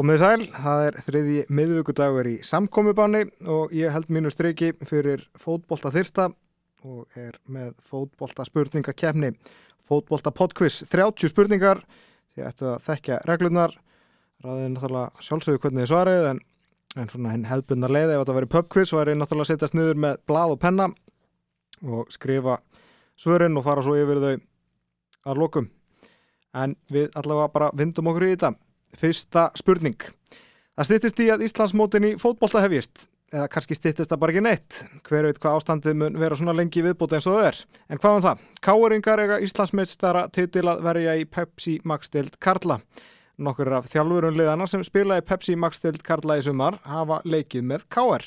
Komið sæl, það er þriði miðvíkudagur í samkomiðbáni og ég held mínu streiki fyrir fótbolta þyrsta og er með fótbolta spurningakefni, fótbolta podquiz, 30 spurningar, því ættu að þekkja reglunar, ræðið náttúrulega sjálfsögðu hvernig þið svarið en, en svona hinn hefðbundna leiði ef þetta verið pubquiz var ég náttúrulega að setjast niður með blað og penna og skrifa svörin og fara svo yfir þau að lokum. En við allavega bara vindum okkur í þetta. Fyrsta spurning. Það stýttist í að Íslandsmótin í fótbolta hefjist, eða kannski stýttist það bara ekki neitt. Hver veit hvað ástandið mun vera svona lengi viðbúti eins og það er. En hvað var um það? Káeringar eiga Íslandsmeistara titil að verja í Pepsi Max-dild Karla. Nokkur af þjálfurunliðana sem spila í Pepsi Max-dild Karla í sumar hafa leikið með Káer.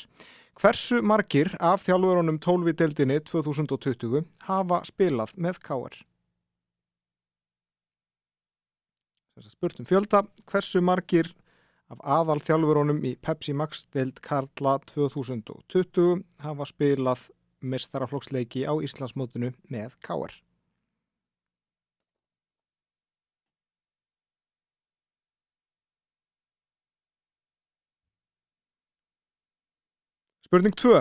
Hversu margir af þjálfurunum 12 í dildinni 2020 hafa spilað með Káer? Spurt um fjölda, hversu margir af aðal þjálfurónum í Pepsi Max deild Karla 2020 hafa spilað mestaraflokksleiki á Íslandsmótinu með Káar. Spurning 2.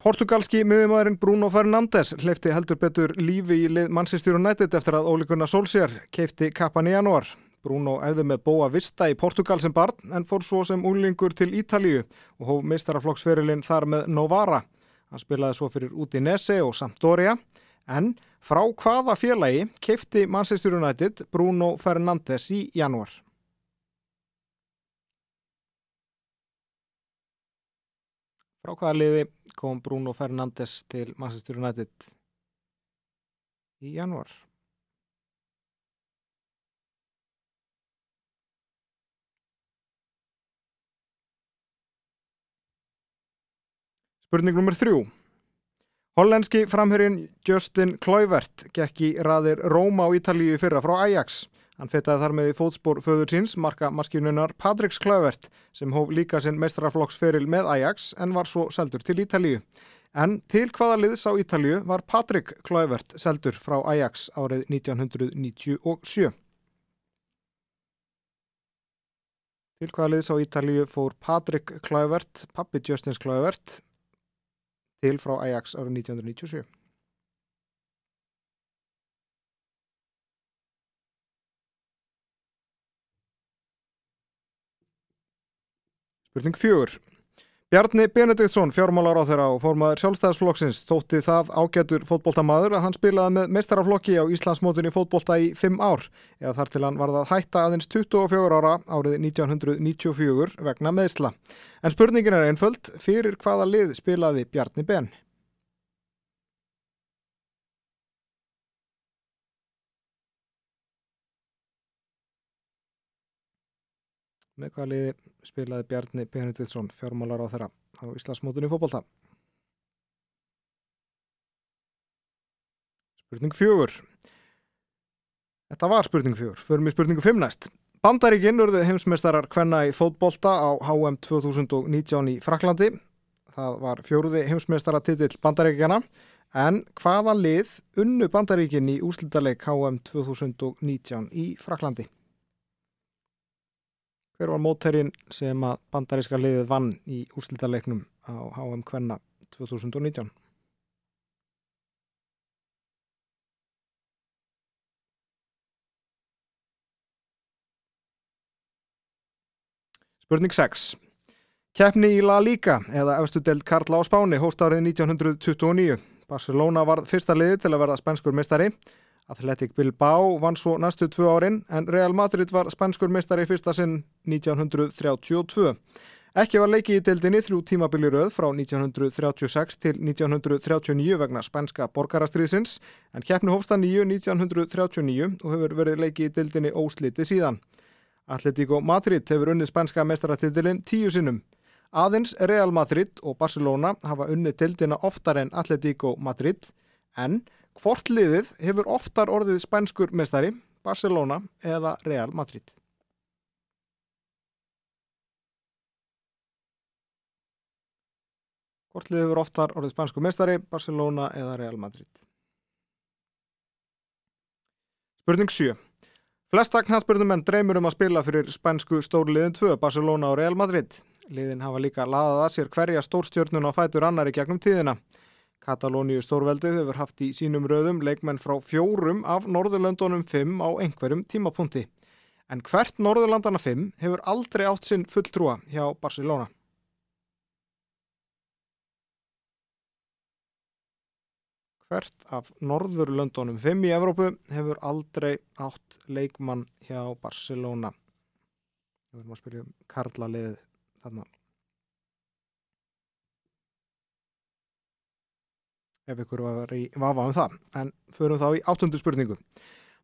Portugalski miðjumæðurinn Bruno Fernandes hleyfti heldur betur lífi í lið Manchester United eftir að ólíkunna Solskjær keifti kappan í janúar. Bruno æði með bóa vista í Portugal sem barn en fór svo sem úlingur til Ítalíu og hóf meistaraflokksferilinn þar með Novara. Hann spilaði svo fyrir Udinese og Sampdoria en frá hvaða félagi keifti Manchester United Bruno Fernandes í janúar? Frá hvaða liði kom Bruno Fernandes til Manchester United í janúar? Spurning nr. 3. Hollenski framhörinn Justin Kluivert gekk í raðir Róma á Ítalíu fyrra frá Ajax. Hann fetaði þar með í fótspór föður síns, marka maskinunar Patriks Kluivert sem hóf líka sinn mestrarflokksferil með Ajax en var svo seldur til Ítalíu. En til hvaða liðs á Ítalíu var Patrik Kluivert seldur frá Ajax árið 1997? Til hvaða liðs á Ítalíu fór Patrik Kluivert, pappi Justins Kluivert, til frá Ajax árið 1997. Spurning fjögur. Bjarni Benediktsson, fjármálar á þeirra og formaður sjálfstæðsflokksins, þótti það ágætur fótboltamaður að hann spilaði með meistaraflokki á Íslandsmótunni fótbolta í 5 ár, eða þar til hann varða hætta aðeins 24 ára árið 1994 vegna meðsla. En spurningin er einföld, fyrir hvaða lið spilaði Bjarni Ben? Með hvaða liði spilaði Bjarni Benediktsson fjármálar á þeirra á Íslandsmótunni fótbolta. Spurning fjögur. Þetta var spurning fjögur. Förum í spurningu fimm næst. Bandaríkinn urðu heimsmeistarar hvenna í fótbolta á HM 2019 í Fraklandi. Það var fjóruði heimsmeistaratitill Bandaríkjana. En hvaða lið unnu Bandaríkinn í úslítaleg HM 2019 í Fraklandi? Hver var mótærin sem að bandaríska liðið vann í úslítaleiknum á HM Kvenna 2019? Spurning 6. Keppni í La Liga eða efstu deild Karla á Spáni hóst árið 1929. Barcelona var fyrsta liði til að verða spænskur mistari. Athletic Bilbao vann svo næstu tvö árin en Real Madrid var spænskur meistari fyrsta sinn 1932. Ekki var leiki í deildinni þrjú tímabili rauð frá 1936 til 1939 vegna spænska borgarastriðsins en keppnu hófsta nýju 1939 og hefur verið leiki í deildinni ósliti síðan. Atletico Madrid hefur unnið spænska meistaratitilinn tíu sinnum. Aðins Real Madrid og Barcelona hafa unnið deildina oftar en Atletico Madrid en Hvort liðið hefur oftar orðið spænskur mestari, Barcelona eða Real Madrid? Hvort liðið hefur oftar orðið spænskur mestari, Barcelona eða Real Madrid? Spurning 7. Flesta knastbyrnumenn dreymur um að spila fyrir spænsku stórliðin 2, Barcelona og Real Madrid. Liðin hafa líka laðað að sér hverja stórstjörnun á fætur annari gegnum tíðina. Katalóníu stórveldið hefur haft í sínum röðum leikmenn frá fjórum af Norðurlöndunum 5 á einhverjum tímapunkti. En hvert Norðurlandana 5 hefur aldrei átt sinn fulltrúa hjá Barcelona. hvert af Norðurlöndunum 5 í Evrópu hefur aldrei átt leikmann hjá Barcelona við erum að spyrja um Karla liðið þarna ef ykkur var í vafa um það en förum þá í áttundu spurningu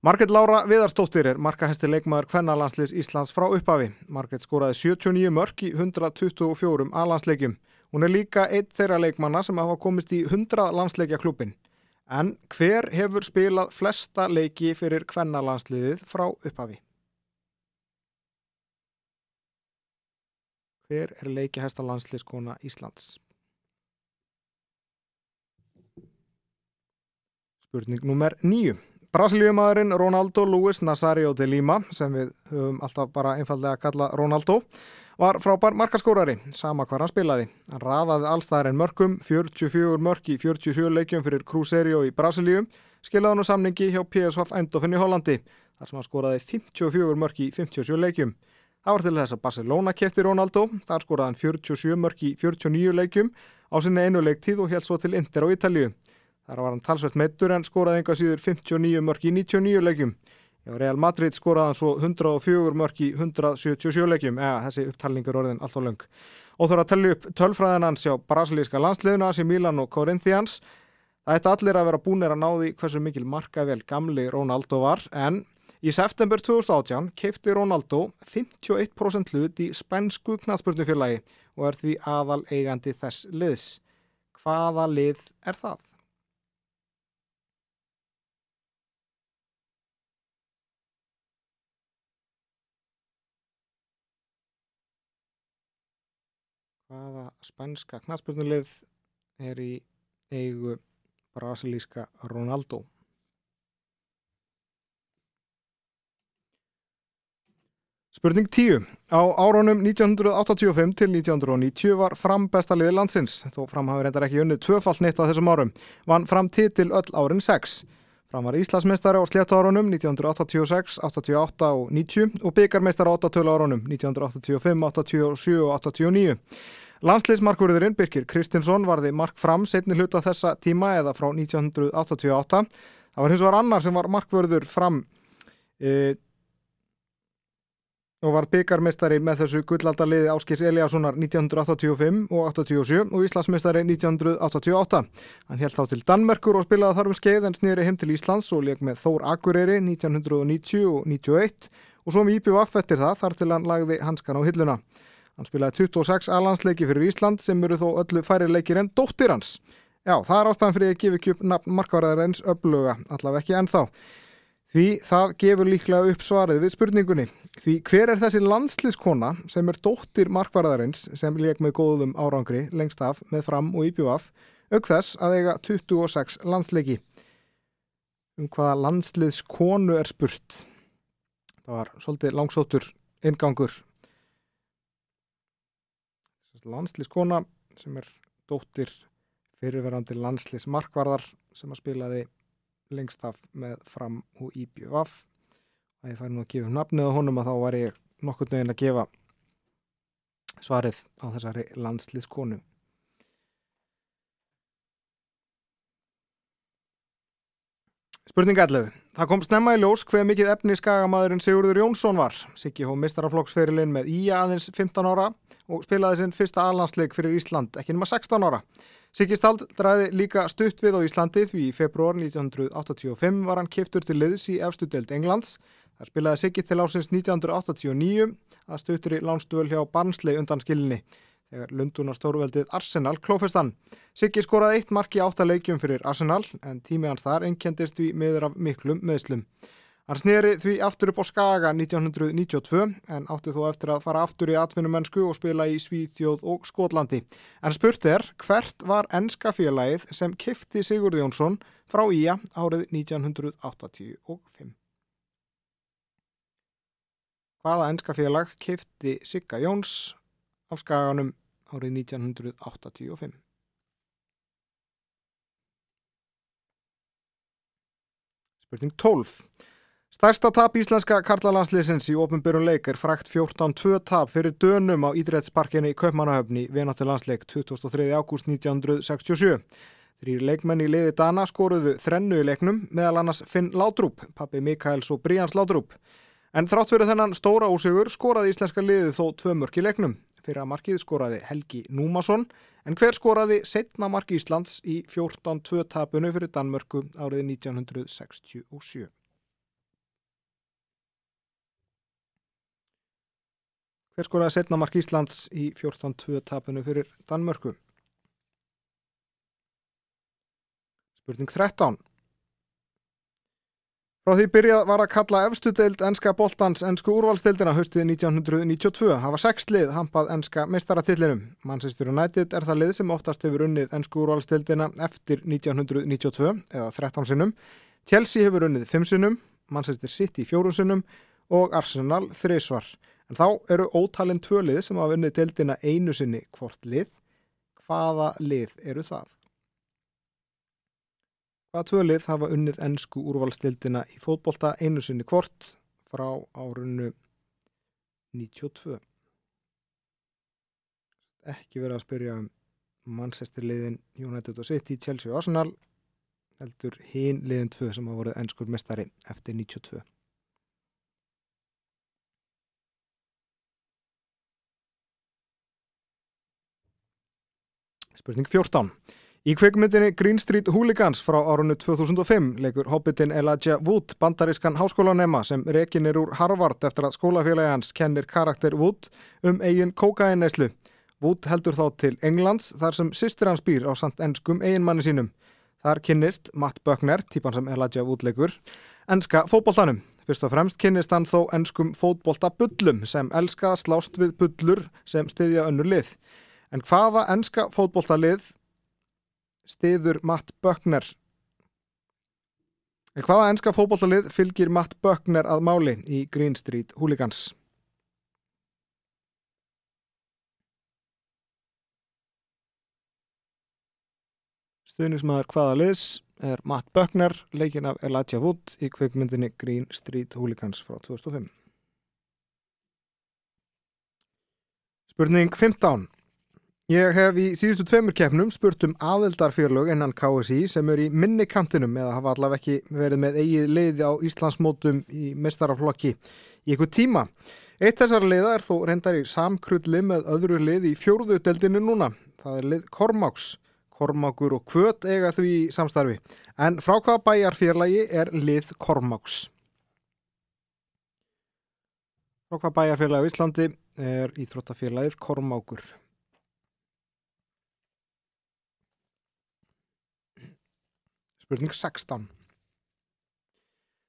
Marget Laura Viðarstóttir er markahæsti leikmaður kvennalandsliðs Íslands frá upphafi. Marget skoraði 79 mörg í 124 alansleikjum. Hún er líka eitt þeirra leikmanna sem hafa komist í 100 landsleikja klubbin. En hver hefur spilað flesta leiki fyrir kvennalandsliðið frá upphafi? Hver er leikihæsta landsliðskona Íslands? Spurning nummer nýju. Brasilíumadurinn Ronaldo Luis Nazario de Lima, sem við höfum alltaf bara einfallega að kalla Ronaldo, var frábær markaskórari, sama hvað hann spilaði. Hann rafaði allstæðarinn mörgum, 44 mörg í 47 leikjum fyrir Cruzeiro í Brasilíu, skilaði hann á samningi hjá PSV Eindhoven í Hollandi, þar sem hann skoraði 54 mörg í 57 leikjum. Það var til þess að Barcelona kefti Ronaldo, þar skoraði hann 47 mörg í 49 leikjum á sinni einu leiktíð og held svo til Inter á Ítalju. Þar var hann talsveit meittur en skoraði enga síður 59 mörg í 99 leikjum. Já, Real Madrid skoraði hann svo 104 mörg í 177 leikjum, eða þessi upptalningur orðin allt og löng. Og eru að tellja upp tölfræðin hans hjá brasilíska landsliðuna sem Milan og Corinthians. Það ætti allir að vera búinir að ná því hversu mikil markavel gamli Ronaldo var, en í september 2018 keipti Ronaldo 51% hlut í spænsku knastbörnufélagi og er því aðal eigandi þess liðs. Hvaða lið er það? Hvaða spænska knastbjörnulið er í eigu brasilíska Ronaldo Spurning 10. Á árunum 1985 til 1990 var fram besta liði landsins, þó fram hafi reyndar ekki unnið tvöfall neitt á þessum árum, vann fram titil öll árin 6. Fram var Íslandsmeistari á sléttu árunum 1986, 88 og 90 og byggarmeistari á 8 árunum 1985, 87 og 89. Landsleismarkurðurinn Birkir Kristinsson varði mark fram setni hluta þessa tíma eða frá 1988. Það var hins vegar annar sem var markvörður fram e, og var byggarmestari með þessu gullaldarliði Áskis Eliassonar 1985 og 87 og Íslandsmestari 1988. Hann held þá til Danmerkur og spilaði þar um skeið en snýri heim til Íslands og leik með Þór Akureyri 1990 og 91 og svo um IPVF eftir það þar til hann lagði hanskan á hilluna. Hann spilaði 26 alansleiki fyrir Ísland sem eru þó öllu færi leikir en dóttir hans. Já, það er ástæðan fyrir að gefa upp nafn markvarðar eins öfluga, allaveg ekki ennþá. Því það gefur líklega upp svarið við spurningunni. Því hver er þessi landsliðskona sem er dóttir markvarðarins sem leik með góðum árangri lengst af með fram og íbjúaf auk þess að eiga 26 landsleiki. Um hvaða landsliðskonu er spurt? Það var svolítið langsóttur ingangur landslískona sem er dóttir fyrirverandi landslísmarkvarðar sem að spilaði lengst af með fram og íbjöf að ég færi nú að gefa nafnið á honum að þá var ég nokkur nögin að gefa svarið á þessari landslískonu Spurning 11. Það kom snemma í ljós hver mikið efni skagamæðurinn Sigurður Jónsson var. Siggi hó mistaraflokksferilinn með Ía aðeins 15 ára og spilaði sinn fyrsta alhansleik fyrir Ísland, ekki nema 16 ára. Siggi Stald dræði líka stutt við á Íslandi því í februar 1985 var hann kiftur til liðs í efstu deild Englands. Það spilaði Siggi til ásins 1989 að stuttur í lánstuvel hjá Barnsley undan skilinni þegar Lundunar stórveldið Arsenal klófestan. Siggi skoraði eitt mark í áttaleikjum fyrir Arsenal en tími hans þar einkendist við meður af miklum meðslum. Hann sneri því aftur upp á Skaga 1992 en átti þó eftir að fara aftur í atvinnumennsku og spila í Svíþjóð og Skotlandi. En spurt er hvert var ennska félagið sem kifti Sigurði Jónsson frá Ía árið 1985? Hvaða ennska félag kifti Sigga Jóns af skaganum árið 1985? Spurning 12. Stærsta tap íslenska karlalandsliðsins í ofnbyrjun leik er frækt 14-2 tap fyrir dönum á Ídreitsparkinni í Kaupmannahöfni vináttu landsleik 23. ágúst 1967. Þrýr leikmenn í liði Dana skoruðu þrennu í leiknum meðal annars Finn Látrúp, pappi Mikaels og Bríans Látrúp. En þrátt fyrir þennan stóra ósigur skoraði íslenska liði þó tvö mörk í leiknum. Fyrir að markið skoraði Helgi Númason en hver skoraði setna mark Íslands í 14-2 tapunu fyrir Danmörku árið 1967. Hver skoraði setna mark Íslands í 14-2 tapinu fyrir Danmörku? Spurning 13. Frá því byrjað var að kalla efstu deild enska boltans ensku úrvalstildina haustið 1992 hafa sex lið hampað enska mestaratillinum. Manchester United er það lið sem oftast hefur unnið ensku úrvalstildina eftir 1992 eða 13 sinnum. Chelsea hefur unnið 5 sinnum, Manchester City 4 sinnum og Arsenal 3 svar. En þá eru ótalinn tvö lið sem hafa unnið deildina einu sinni hvort lið. Hvaða lið eru það? Hvaða tvö lið hafa unnið ennsku úrvalstildina í fótbolta einu sinni hvort frá árunnu 92? Ekki verið að spyrja um Manchester liðin United og City, Chelsea og Arsenal heldur hinn liðin tvö sem hafa voruð ennskur mestari eftir 92. Spurning 14. Í kveikmyndinni Green Street Hooligans frá árunnu 2005 leikur hobbitin Elijah Wood bandarískan háskólanema sem rekin er úr Harvard eftir að skólafélagi hans kennir karakter Wood um eigin kókainæslu. Wood heldur þá til Englands þar sem sýstir hans býr á samt ennskum eiginmanni sínum. Þar kynnist Matt Buckner, típan sem Elijah Wood leikur, ennska fótbolltanum. Fyrst og fremst kynnist hann þó ennskum fótbollta bullum sem elska slást við bullur sem styðja önnur lið. En hvaða ennska fótbolltalið stiður Matt Buckner. En hvaða enska fókbóltalið fylgir Matt Buckner að máli í Green Street Hooligans? Stuðnismæður hvaða liðs er Matt Buckner leikin af Elijah Wood í kveikmyndinni Green Street Hooligans frá 2005 Spurning 15 Ég hef í síðustu tveimur keppnum spurt um aðeldarfjörlög innan KSI sem eru í minni kantinum eða hafa allaveg ekki verið með eigið leiði á Íslandsmótum í mestaraflokki í einhver tíma. Eitt þessar leiða er þó reyndar í samkrulli með öðru lið í fjóruðu deldinu núna. Það er lið Kormáks. Kormákur og Kvöt eiga því samstarfi. En frá hvaða bæjarfjörlægi er lið Kormáks? Frá hvaða bæjarfjörlægi á Íslandi er íþróttafjörlægið Kormákur? Spurning 16.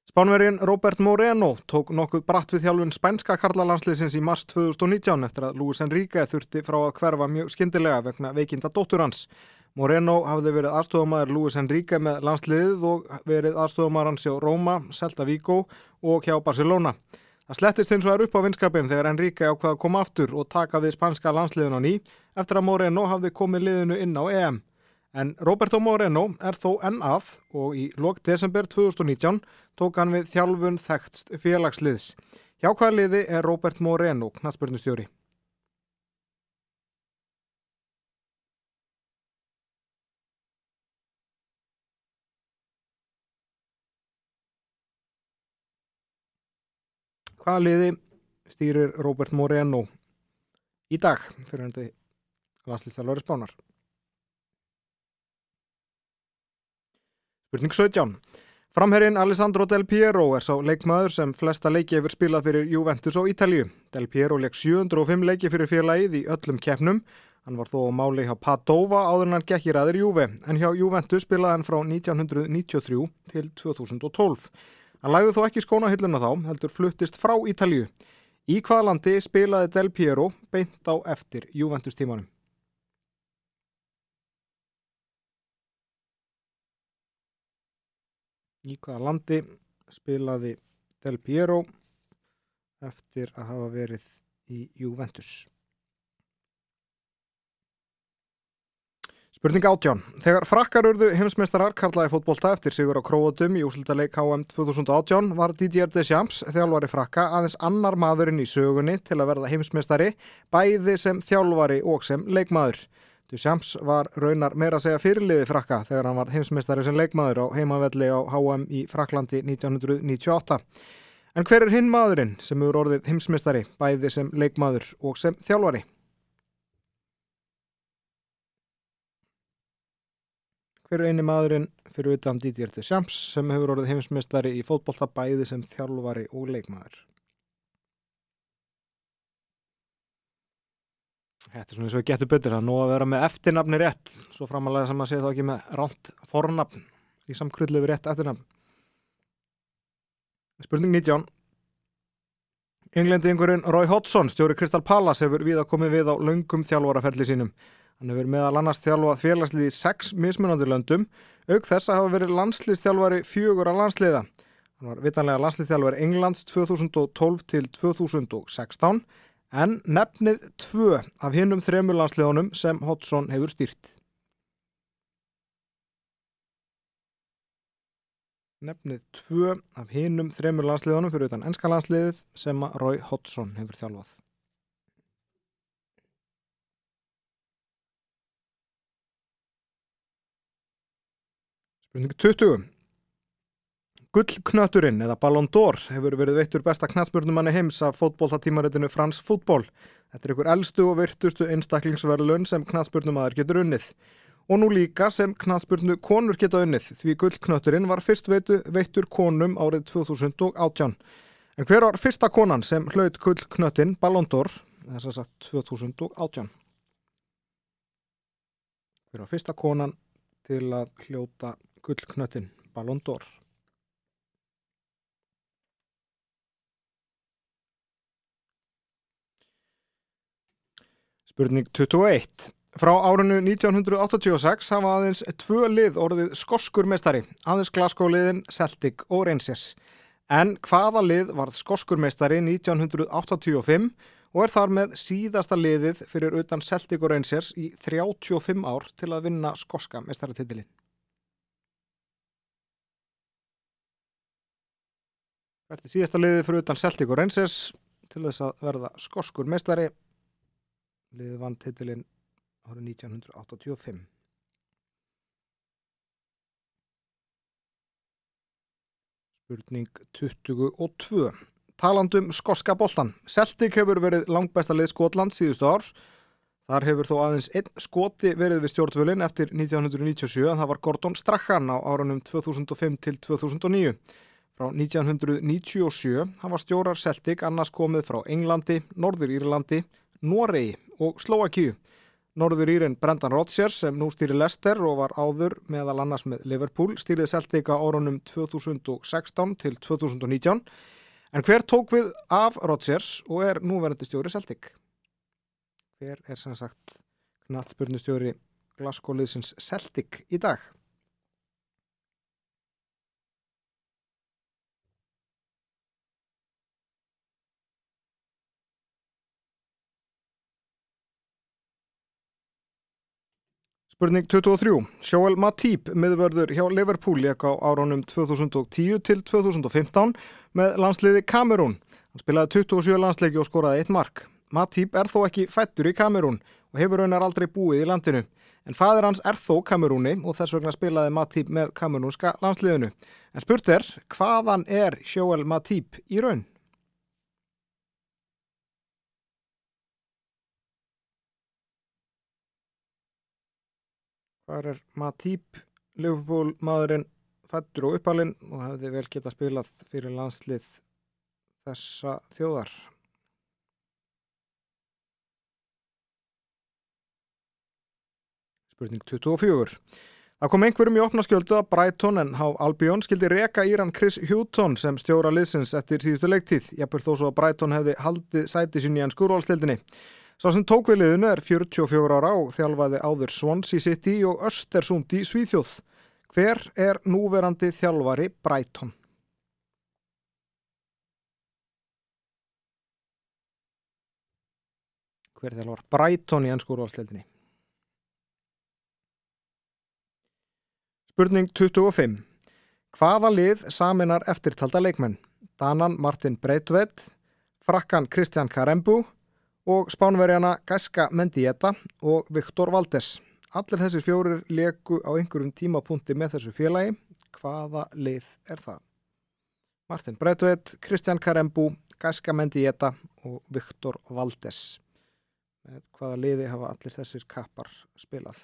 Spánvergin Robert Moreno tók nokkuð bratt við þjálfun spænska karlalandsliðsins í mars 2019 eftir að Luis Enrique þurfti frá að hverfa mjög skindilega vegna veikinda dóttur hans. Moreno hafði verið aðstofamæður Luis Enrique með landsliðið og verið aðstofamæður hans hjá Róma, Celta Vigo og hjá Barcelona. Það slettist eins og er upp á vinskapin þegar Enrique ákvaða að koma aftur og taka við spænska landsliðin á ný eftir að Moreno hafði komið liðinu inn á EM. En Roberto Moreno er þó enn að og í lok desember 2019 tók hann við þjálfun þekkt félagsliðs. Hjá hvaða liði er Robert Moreno knastbjörnustjóri? Hvaða liði stýrir Robert Moreno í dag fyrir hundi landslýstalöru spánar? Spurning 17. Framherrin Alessandro Del Piero er sá leikmaður sem flesta leiki hefur spilað fyrir Juventus á Ítalju. Del Piero leik 705 leiki fyrir félagið í öllum keppnum. Hann var þó máli hjá Padova áður en hann gekk í ræðir Juve, en hjá Juventus spilaði hann frá 1993 til 2012. Hann læði þó ekki skónahilluna þá, heldur fluttist frá Ítalju. Í hvaða landi spilaði Del Piero beint á eftir Juventus tímanum? Í hvaða landi spilaði Del Piero eftir að hafa verið í Juventus. Spurning átján. Þegar frakkar urðu heimsmeistarar karlaði fótbolta eftir sigur á Króatum í úslítaleik HM 2018 var Didier Deschamps þjálfari frakka aðeins annar maðurinn í sögunni til að verða heimsmeistari bæði sem þjálfari og sem leikmaður. Deschamps var raunar meira að segja fyrirliði frakka þegar hann var heimsmeistari sem leikmaður á heimavelli á HM í Fraklandi 1998. En hver er hinn maðurinn sem eru orðið heimsmeistari bæði sem leikmaður og sem þjálfari? Hver er eini maðurinn fyrir utan Didier Deschamps sem hefur orðið heimsmeistari í fótbollta bæði sem þjálfari og leikmaður? Þetta er svona eins og getur betur að nú að vera með eftirnafni rétt svo framalega sem að segja þá ekki með ránt fornafn í samkrullu við rétt eftirnafn. Spurning 19. Englendingurinn Roy Hodgson, stjóri Crystal Palace, hefur við að komið við á laungum þjálfaraferli sínum. Hann hefur meðal annars þjálfað félagslið í sex mismunandi löndum, auk þess að hafa verið landsliðstjálfari fjögur að landsliða. Hann var vitanlega landsliðstjálfari Englands 2012 til 2016 en nefnið tvö af hinnum þremur landsliðunum sem Hodgson hefur stýrt. Nefnið tvö af hinnum þremur landsliðunum fyrir utan ennska landsliðið sem Roy Hodgson hefur þjálfað. Spurning 20. Gullknötturinn eða Ballon d'Or hefur verið veittur besta knatspurnumanni heims af fótbóltatímaritinu Frans Fútból. Þetta er ykkur eldstu og virtustu einstaklingsverðlun sem knatspurnumadur getur unnið. Og nú líka sem knatspurnu konur geta unnið því gullknötturinn var fyrst veitu, veittur konum árið 2018. En hver var fyrsta konan sem hlaut gullknöttin Ballon d'Or þess að sagt 2018? Hver var fyrsta konan til að hljóta gullknöttin Ballon d'Or? Spurning 21. Frá árinu 1986 hafa aðeins tvö lið orðið skoskur mestari, aðeins Glasgow liðin Celtic og Rangers. En hvaða lið varð skoskur mestari 1985 og er þar með síðasta liðið fyrir utan Celtic og Rangers í 35 ár til að vinna skoska mestaratitilin? Þetta er síðasta liðið fyrir utan Celtic og Rangers til þess að verða skoskur mestari liðið vann titilinn árið 1985. Spurning 22. Talandum skoska boltan. Celtic hefur verið langbæsta lið Skotland síðustu ár. Þar hefur þó aðeins einn skoti verið við stjórnvölinn eftir 1997 en það var Gordon Strachan á árunum 2005 til 2009. Frá 1997 hafa stjórar Celtic annars komið frá Englandi, Norður Írlandi, Noregi og Slovakíu. Norður Írin Brendan Rodgers sem nú stýri Leicester og var áður meðal annars með Liverpool stýrið Celtic á árunum 2016 til 2019. En hver tók við af Rodgers og er núverandi stjóri Celtic? Hver er sem sagt knatsspurnustjóri Glasgow-liðsins Celtic í dag? Spurning 23. Joel Matip miðvörður hjá Liverpool leik á áránum 2010 til 2015 með landsliði Kamerún. Hann spilaði 27 landsleiki og skoraði eitt mark. Matip er þó ekki fættur í Kamerún og hefur raunar aldrei búið í landinu. En fadir hans er þó Kamerúni og þess vegna spilaði Matip með kamerúnska landsliðinu. En spurt er, hvaðan er Joel Matip í raun? Hvar er Matip, Liverpool maðurinn fættur og uppalinn og hefði vel geta spilað fyrir landslið þessa þjóðar. Spurning 24. Það kom einhverjum í opna skjöldu að Brighton en Há Albion skildi reka Íran Chris Houghton sem stjóra liðsins eftir síðustu leiktíð. Jafnvel þó svo að Brighton hefði haldið sæti sinni í enn skúrválstildinni. Sá sem tók við liðinu er 44 ára og þjálfaði áður Swansea City og Östersund í Svíþjóð. Hver er núverandi þjálfari Brighton? hver þjálfar Brighton í ennsku úrvalstildinni. Spurning 25. Hvaða lið saminar eftirtalda leikmenn? Danan Martin Breitved, frakkan Kristján Karembu og spánverjana Gaska Mendieta og Viktor Valdes. Allir þessir fjórir leku á einhverjum tímapunkti með þessu félagi. Hvaða lið er það? Martin Breitved, Kristján Karembu, Gaska Mendieta og Viktor Valdes. Með hvaða liði hafa allir þessir kappar spilað?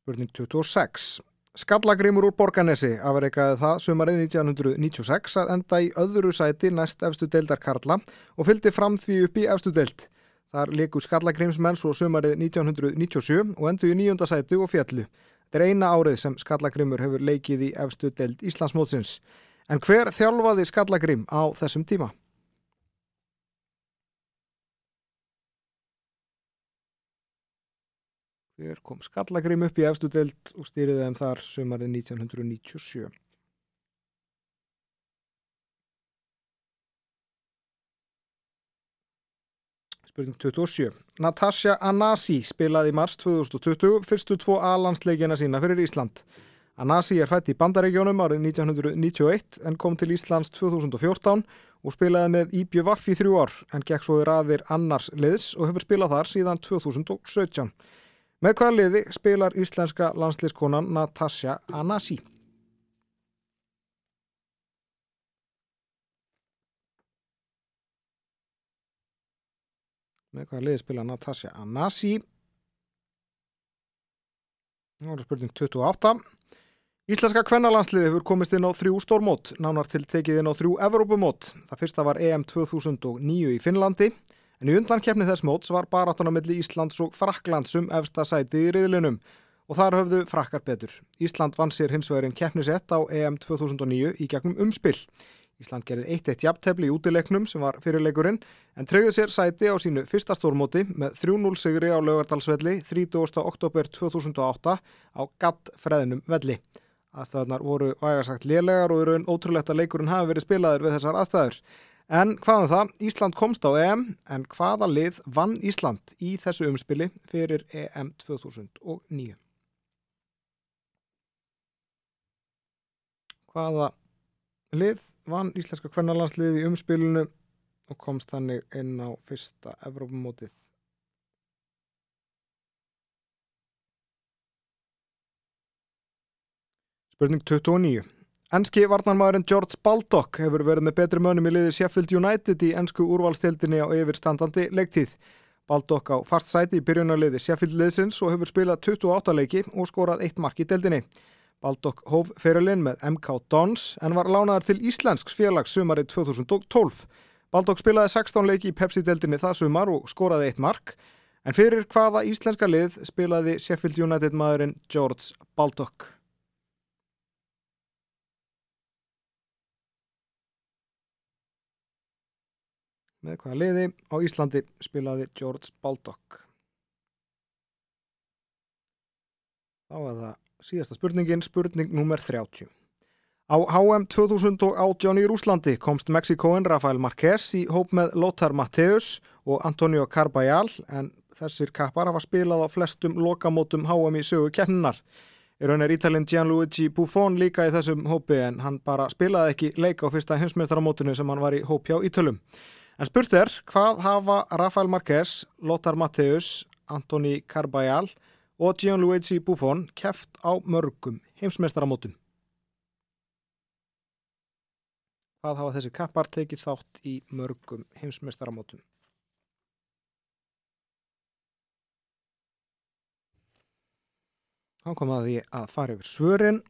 Spurning 26. Skallagrimur úr Borganesi afreikaði það sumarið 1996 að enda í öðru sæti næst efstu deildar Karla og fylgdi fram því upp í efstu deild. Þar leiku Skallagrimsmenn svo sumarið 1997 og endu í nýjunda sæti og fjallu. Þetta er eina árið sem Skallagrimur hefur leikið í efstu deild Íslandsmótsins. En hver þjálfaði Skallagrim á þessum tíma? Hver kom Skallagrim upp í efstu deild og stýriði þeim þar sömarið 1997. Spurning 27. Natasja Anasi spilaði í mars 2020 fyrstu tvo A-landsleikina sína fyrir Ísland. Anasi er fætt í bandaregjónum árið 1991 en kom til Íslands 2014 og spilaði með Íbjö Vaff í þrjú ár en gekk svo í raðir annars liðs og hefur spilað þar síðan 2017. Með hvaða liði spilar íslenska landsliðskonan Natasja Anasi? Með hvaða liði spilar Natasja Anasi? Nú er spurning 28. Íslenska kvennalandsliði hefur komist inn á þrjú stórmót, nánar til tekið inn á þrjú Evrópumót. Það fyrsta var EM 2009 í Finnlandi, en í undankefni þess móts var baráttuna milli Íslands og Fraklandsum efsta sæti í riðlunum og þar höfðu frakkar betur. Ísland vann sér hins vegarinn keppnisett á EM 2009 í gegnum umspill. Ísland gerði 1-1 jafntefli í útileiknum sem var fyrirleikurinn en treyði sér sæti á sínu fyrsta stórmóti með 3-0 sigri á lögardalsvelli 30. oktober 2008 á gattfreðinum velli. Aðstæðunar voru vægarsagt lélegar og eru en ótrúlegt að leikurinn hafi verið spilaður við þessar aðstæður. En hvaðan um það? Ísland komst á EM en hvaða lið vann Ísland í þessu umspili fyrir EM 2009? Hvaða lið vann Íslenska kvennalansliði í umspilinu og komst þannig inn á fyrsta Evrópumótið? Spurning 29. Enski varnarmæðurinn George Baldock hefur verið með betri mönum í liði Sheffield United í ennsku úrvalstildinni á yfirstandandi leiktíð. Baldock á fast sæti í byrjunarliði Sheffield liðsins og hefur spilað 28 leiki og skorað eitt mark í deildinni. Baldock hóf fyrirlinn með MK Dons en var lánaðar til Íslensks félags sumarið 2012. Baldock spilaði 16 leiki í Pepsi-deildinni það sumar og skoraði eitt mark en fyrir hvaða íslenska lið spilaði Sheffield United maðurinn George Baldock. Með hvaða liði á Íslandi spilaði George Baldock. Þá er það síðasta spurningin, spurning nummer 30. Á HM 2018 í Rúslandi komst Mexikoen Rafael Marquez í hóp með Lothar Matthäus og Antonio Carbajal en þessir kappar hafa spilað á flestum lokamótum HM í sögu kenninar. Í raun er Ítalinn Gianluigi Buffon líka í þessum hópi en hann bara spilaði ekki leika á fyrsta heimsmeistaramótinu sem hann var í hóp hjá Ítölum. En spurt er, hvað hafa Rafael Marquez, Lothar Matthäus, Antoni Carbajal og Gianluigi Buffon keft á mörgum heimsmeistaramótum? Hvað hafa þessi kappar tekið þátt í mörgum heimsmeistaramótum? Þá kom að því að fara yfir svörin.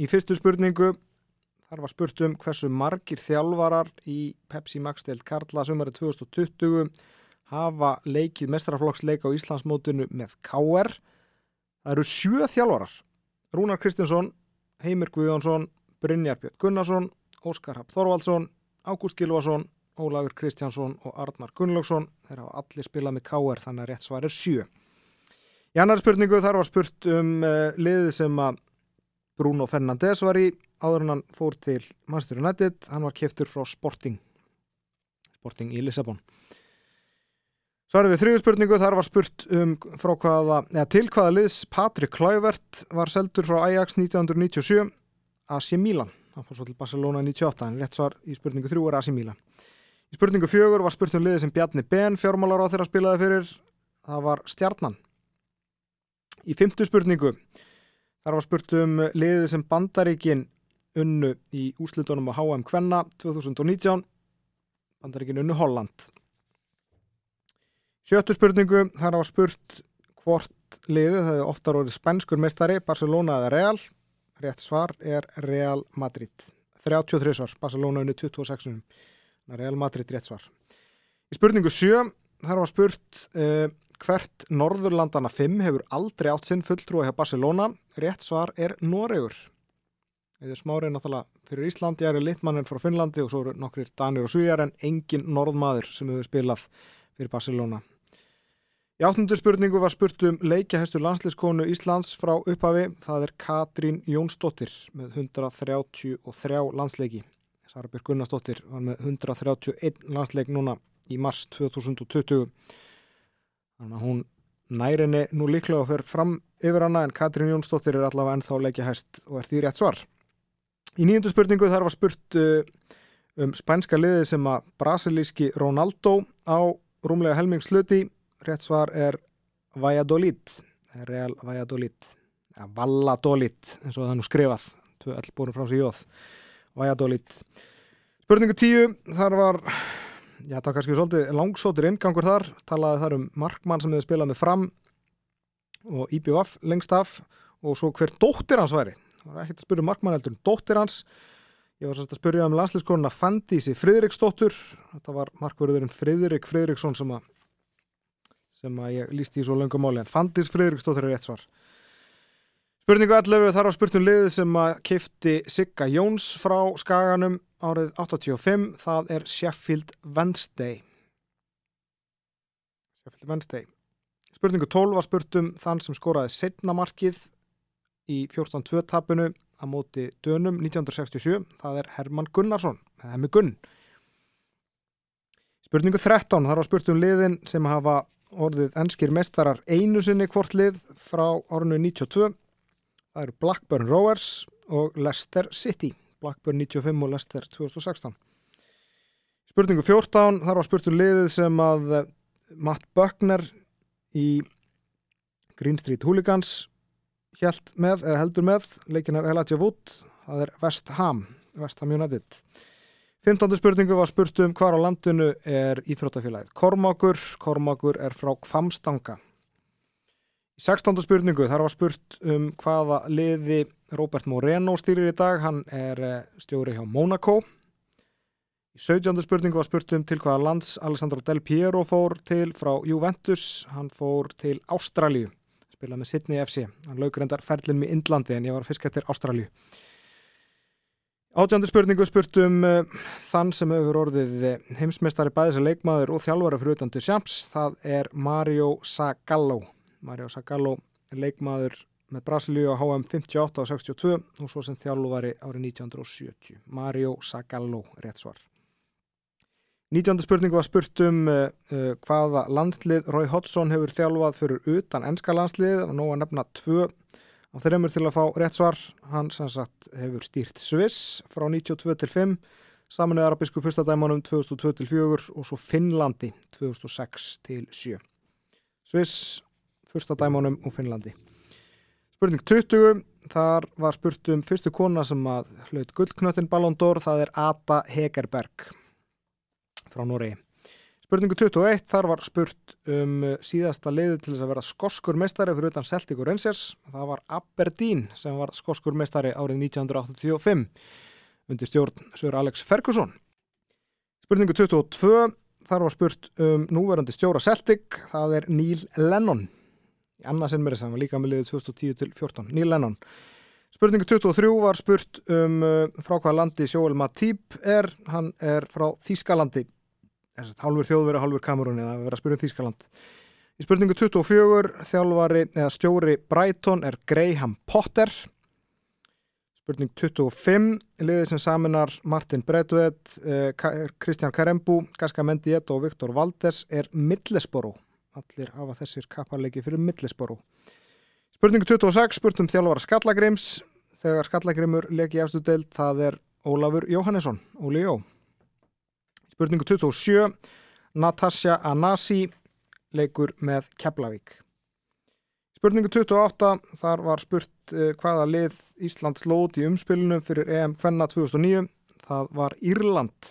Í fyrstu spurningu Þar var spurt um hversu margir þjálfarar í Pepsi deild Karla sumari 2020 hafa leikið mestrarflokksleik á Íslandsmótinu með K.R. Það eru sjö þjálfarar. Rúnar Kristinsson, Heimir Guðjónsson, Brynjar Björn Gunnarsson, Óskar Rapp Þorvaldsson, Ágúst Gilvason, Ólafur Kristjánsson og Arnar Gunnlaugsson. Þeir hafa allir spilað með K.R. þannig að rétt svar er sjö. Í annar spurningu þar var spurt um uh, liðið sem að Bruno Fernandes var í áður en hann fór til Manchester United, hann var keftur frá Sporting. Sporting í Lissabon. Svarið við þrjú spurningu, þar var spurt um frá hvaða, eða til hvaða liðs Patrik Kluivert var seldur frá Ajax 1997 AC Milan, hann fór svo til Barcelona 98, en rétt svar í spurningu þrjú er AC Milan. Í spurningu fjögur var spurt um liði sem Bjarni Ben fjármálar á þeirra spilaði fyrir. Það var Stjarnan. Í fymtu spurningu þar var spurt um liðið sem Bandaríkin unnu í úslutunum á HM Kvenna 2019 Bandaríkin unnu Holland. Sjöttu spurningu þar var spurt hvort liðið það er oftar orðið spænskur mestari Barcelona eða Real? Rétt svar er Real Madrid. 33 svar, Barcelona unni 26 Real Madrid rétt svar. Í spurningu 7 þar var spurt uh, hvert Norðurlandana 5 hefur aldrei átt sinn fulltrúi hjá Barcelona? Rétt svar er Noregur eða smárið náttúrulega fyrir Íslandi er litmannin frá Finnlandi og svo eru nokkrir Danir og Svíjar en engin norðmaður sem hefur spilað fyrir Barcelona. Í áttundu spurningu var spurt um leikjahestur landsliðskonu Íslands frá upphafi. Það er Katrín Jónsdóttir með 133 landsleiki. Sarabjörg Gunnarsdóttir var með 131 landsleik núna í mars 2020 Þannig að hún nærinni nú líklega fyrir fram yfir hana en Katrín Jónsdóttir er allavega ennþá leikja hæst og er því rétt svar. Í nýjöndu spurningu þar var spurt uh, um spænska liði sem að brasilíski Ronaldo á rúmlega helmingsluti. Rétt svar er Valladolid, Real Valladolid, ja, Valladolid eins og það nú skrifað, tvö all búin frá sig jóð, Valladolid. Spurningu tíu þar var já, það var kannski svolítið langsótur ingangur þar, talaði þar um Markmann sem hefði spilað með fram og IBVF lengst af og svo hver dóttir hans væri það var ekkert að spyrja um Markmann heldur um dóttir hans. Ég var svolítið að spyrja um landslýskonuna Fandísi Fridriksdóttur þetta var markverðurinn Fridrik Fridriksson sem að sem að ég lísti í svo löngum máli en Fandís Fridriksdóttur er rétt svar. Spurningu 11 þar á spurtum liðið sem að kifti Sigga Jóns frá skaganum árið 85, það er Sheffield Wednesday. Sheffield Wednesday. Spurningu 12 var spurtum þann sem skoraði setna markið í 14-2 tapinu að móti dönum 1967, það er Herman Gunnarsson, eða Hemmi Gunn. Spurningu 13 þar var spurtum liðin sem hafa orðið enskir mestarar einu sinni hvort lið frá árinu 92 Það eru Blackburn Rovers og Leicester City. Blackburn 95 og Leicester 2016. Spurningu 14, þar var spurtur liðið sem að eh, Matt Buckner í Green Street Hooligans með, heldur með, leikin af Elijah Wood, það er West Ham, West Ham United. 15. spurningu var spurt um hvar á landinu er Íþróttafélagið. Kormákur, Kormákur er frá Kvamstanga. Í 16. spurningu þar var spurt um hvaða liði Robert Moreno stýrir í dag, hann er eh, stjóri hjá Monaco. Í 17. spurningu var spurt um til hvaða lands Alessandro Del Piero fór til frá Juventus, hann fór til Ástralju, spilað með Sydney FC. Hann laugur endar ferlinn með Indlandi en ég var fisk eftir Ástralju. Átjöndu spurningu spurt um uh, þann sem hefur orðið heimsmeistari bæðis að leikmaður og þjálfara fyrir utan til Sjáms, það er Mario Zagallo. Mario Zagallo leikmaður með Brasilíu á HM 58 og 62 og svo sem þjálfari árið 1970 Mario Zagallo, rétt svar 19. spurningu var spurt um uh, hvaða landslið Rói Hodson hefur þjálfað fyrir utan ennska landslið og nú að nefna tvö. Á þeirrimur til að fá rétt svar. Hann sem sagt hefur stýrt Sviss frá 92 til 5 saminuð arabísku fyrstadæmanum 2002 til 4 og svo Finnlandi 2006 til 7 Sviss fyrsta dæmónum og Finnlandi. Spurning 20, þar var spurt um fyrstu kona sem að hlaut gullknöttin Ballon d'Or, það er Ada Hegerberg frá Noregi. Spurningu 21, þar var spurt um síðasta leiði til þess að vera skoskur meistari fyrir utan Celtic og Rangers. Það var Aberdeen sem var skoskur meistari árið 1985 undir stjórn Sör Alex Ferguson. Spurningu 22, þar var spurt um núverandi stjóra Celtic, það er Neil Lennon í annarsinn mér þess að hann var líka með liðið 2010 til 14, Neil Lennon Spurningu 23 var spurt um uh, frá hvaða landi Sjóel Matýp er, hann er frá Þískalandi hálfur þjóðveri, hálfur kamerunni það verður að spyrja um Þískaland Í spurningu 24 þjálfari eða stjóri Brighton er Graham Potter Spurning 25, liðið sem saminar Martin Bredved, eh, Kristján Karembu, Gaska Mendiet og Viktor Valdes er Millesboró. Allir hafa þessir kapparleiki fyrir Millesboró. Spurningu 26, spurt um þjálfvara Skallagrims. Þegar Skallagrimur leki efstu deild, það er Ólafur Jóhannesson, Óli Jó. Spurningu 27, Natasja Anasi leikur með Keflavík. Spurningu 28, þar var spurt uh, hvaða lið Íslands lót í umspilinu fyrir EM Kvenna 2009. Það var Írland.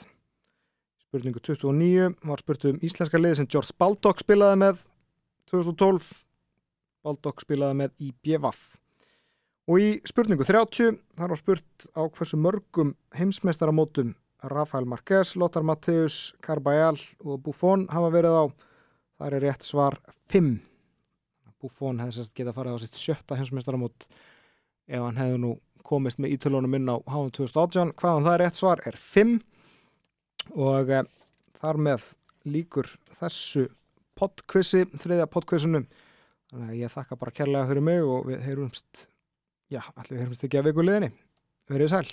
Spurningu 29 var spurt um íslenska lið sem George Baldock spilaði með 2012. Baldock spilaði með í BVF. Og í spurningu 30, þar var spurt á hversu mörgum heimsmeistaramótum Rafael Marquez, Lothar Matthäus, Carvajal og Buffon hafa verið á. Það er rétt svar 5. Buffon hefði sérst getað farið á sitt sjötta heimsmeistaramót ef hann hefði nú komist með ítölunum inn á HM 2018 hvaðan það er rétt svar er 5 og e, þar með líkur þessu podkvissi, þriðja podkvissinu þannig að ég þakka bara kærlega fyrir mig og við heyrumst já, allir heyrumst ekki að viku liðinni. Verið sæl